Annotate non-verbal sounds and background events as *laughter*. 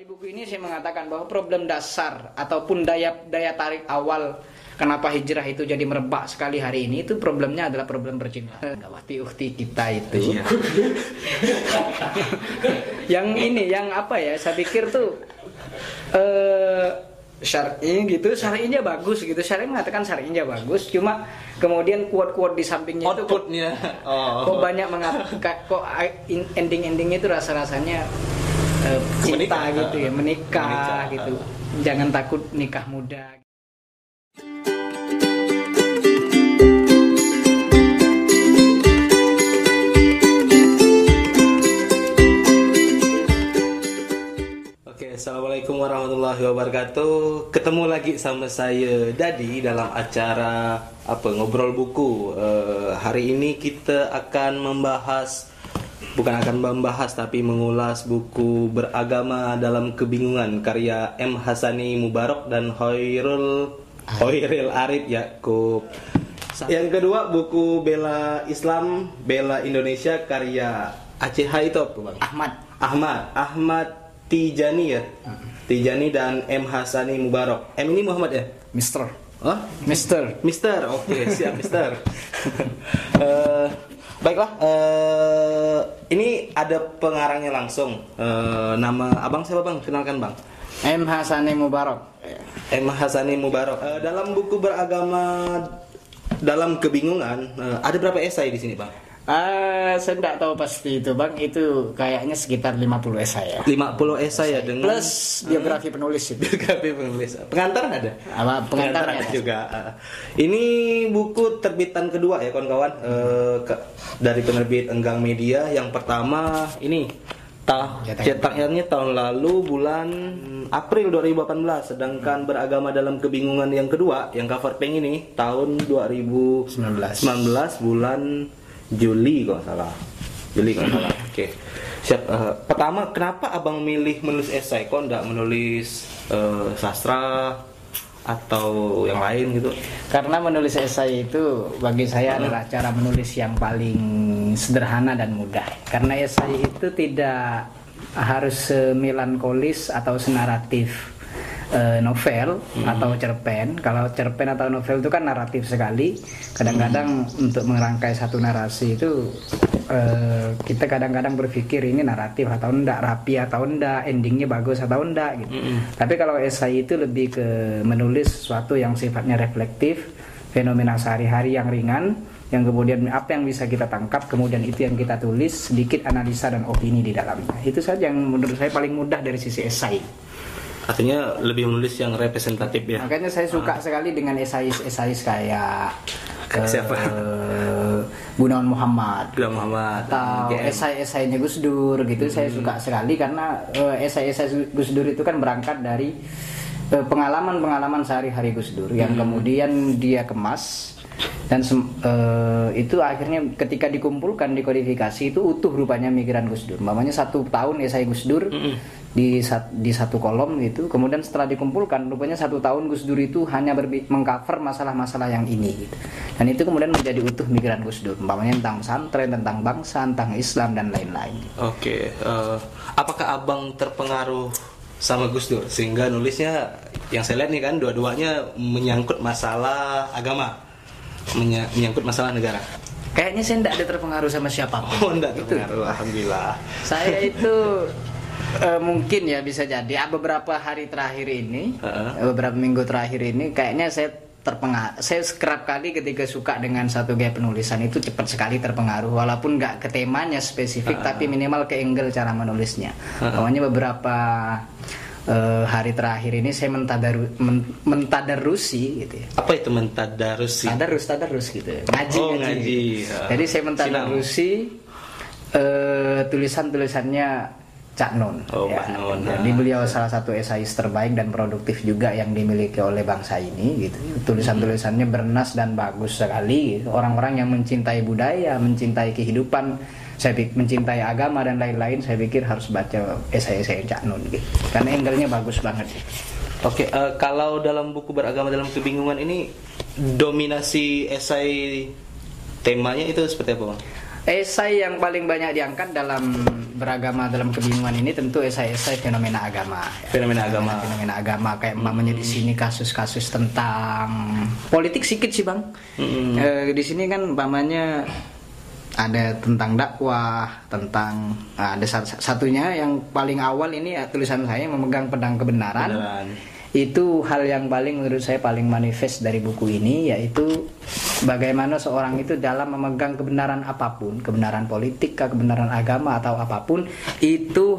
di buku ini saya mengatakan bahwa problem dasar ataupun daya daya tarik awal kenapa hijrah itu jadi merebak sekali hari ini itu problemnya adalah problem percintaan. Gawati ukti kita itu. Iya. *laughs* yang ini yang apa ya? Saya pikir tuh eh syar'i gitu, syar'inya bagus gitu. Syar'i mengatakan syar'inya bagus, cuma kemudian quote-quote di sampingnya itu kok, Outputnya. Oh. kok banyak mengatakan kok ending-endingnya itu rasa-rasanya eh, cinta Menikah. gitu ya, menikah, Menikah. gitu. Jangan takut nikah muda. Oke, assalamualaikum warahmatullahi wabarakatuh. Ketemu lagi sama saya Dadi dalam acara apa ngobrol buku. Eh, hari ini kita akan membahas bukan akan membahas tapi mengulas buku beragama dalam kebingungan karya M. Hasani Mubarok dan Hoirul Hoiril Arif Yakub. Yang kedua buku Bela Islam Bela Indonesia karya Aceh Haitop, Bang. Ahmad. Ahmad. Ahmad Tijani ya? Tijani dan M. Hasani Mubarok M ini Muhammad ya? Mister oh Mister. Mister oke siap Mister. *laughs* Eh, baiklah eh, ini ada pengarangnya langsung. Eh, nama abang siapa bang? Kenalkan bang. M Hasani Mubarok M Hasani Mubarok Eh, dalam buku beragama dalam kebingungan eh, ada berapa esai di sini bang Ah, saya tidak tahu pasti itu bang. Itu kayaknya sekitar 50 esai ya. 50 esai ya dengan plus biografi penulis itu. Biografi penulis. Pengantar ada? Apa? Pengantarnya ada. juga. Uh, Ini buku terbitan kedua ya kawan-kawan. Uh, ke- dari penerbit Enggang Media. Yang pertama ini ta Cetak. cetaknya tahun lalu bulan April 2018. Sedangkan beragama dalam kebingungan yang kedua yang cover pink ini tahun 2019 bulan Juli kalau nggak salah. Juli kalau nggak salah. Oke. Siap. Uh, pertama, kenapa abang milih menulis esai? Kok nggak menulis uh, sastra atau yang lain gitu? Karena menulis esai itu bagi saya adalah cara menulis yang paling sederhana dan mudah. Karena esai itu tidak harus semelankolis atau senaratif eh, novel atau cerpen. Kalau cerpen atau novel itu kan naratif sekali. Kadang-kadang untuk merangkai satu narasi itu eh, kita kadang-kadang berpikir ini naratif atau enggak, rapi atau enggak, endingnya bagus atau enggak gitu. Tapi kalau esai itu lebih ke menulis sesuatu yang sifatnya reflektif, fenomena sehari-hari yang ringan, yang kemudian apa yang bisa kita tangkap, kemudian itu yang kita tulis, sedikit analisa dan opini di dalamnya. Itu saja yang menurut saya paling mudah dari sisi esai. Artinya lebih menulis yang representatif ya. Makanya saya suka sekali dengan esais-esais kayak Kayak siapa? eh, Gunawan Muhammad Gila Muhammad atau GM. esai-esainya Gus Dur gitu saya suka sekali karena eh, esai-esai Gus Dur itu kan berangkat dari eh, pengalaman-pengalaman sehari-hari Gus Dur yang kemudian dia kemas dan eh, itu akhirnya ketika dikumpulkan dikodifikasi itu utuh rupanya mikiran Gus Dur. Mamanya satu tahun esai Gus Dur di sat- di satu kolom gitu. Kemudian setelah dikumpulkan rupanya satu tahun Gus Dur itu hanya mengcover masalah-masalah yang ini gitu. Dan itu kemudian menjadi utuh mikiran Gus Dur. Umpamanya tentang pesantren, tentang bangsa, tentang Islam dan lain-lain. Oke, eh, apakah abang terpengaruh sama Gus Dur sehingga nulisnya yang saya lihat nih kan dua-duanya menyangkut masalah agama, Menya- menyangkut masalah negara. Kayaknya saya tidak ada terpengaruh sama siapa pun. Oh, enggak Gitu. terpengaruh, alhamdulillah. Saya itu *laughs* eh, mungkin ya bisa jadi ah, beberapa hari terakhir ini, eh, beberapa minggu terakhir ini, kayaknya saya terpengaruh. Saya kerap kali ketika suka dengan satu gaya penulisan itu cepat sekali terpengaruh, walaupun nggak ke temanya spesifik, tapi minimal ke angle cara menulisnya. Namanya beberapa eh, hari terakhir ini saya mentadaru, men- mentadarusi gitu ya. Apa itu mentadarusi? Tadarus, tadarus gitu. Ngaji, Oh, ngaji. Ya. Jadi saya mentadarusi eh, tulisan-tulisannya Cak Nun. Oh, Mbak Nun. Jadi beliau salah satu esais terbaik dan produktif juga yang dimiliki oleh bangsa ini gitu. Tulisan-tulisannya bernas dan bagus sekali. gitu. Orang-orang yang mencintai budaya, mencintai kehidupan, saya pikir mencintai agama dan lain-lain, saya pikir harus baca esai-esai Cak Nun gitu. Karena angle-nya bagus banget. Oke, eh, kalau dalam buku beragama dalam kebingungan ini dominasi esai temanya itu seperti apa, Bang? Esai yang paling banyak diangkat dalam beragama dalam kebingungan ini tentu esai-esai fenomena agama. ya. Fenomena agama. Fenomena agama kayak umpamanya di sini kasus-kasus tentang politik sedikit sih bang. Mm-mm. Eh, di sini kan umpamanya ada tentang dakwah, tentang ah, ada sat- satunya yang paling awal ini ya, tulisan saya memegang pedang kebenaran. Beneran. Itu hal yang paling menurut saya paling manifest dari buku ini yaitu bagaimana seorang itu dalam memegang kebenaran apa pun, kebenaran politik, kebenaran agama atau apa pun itu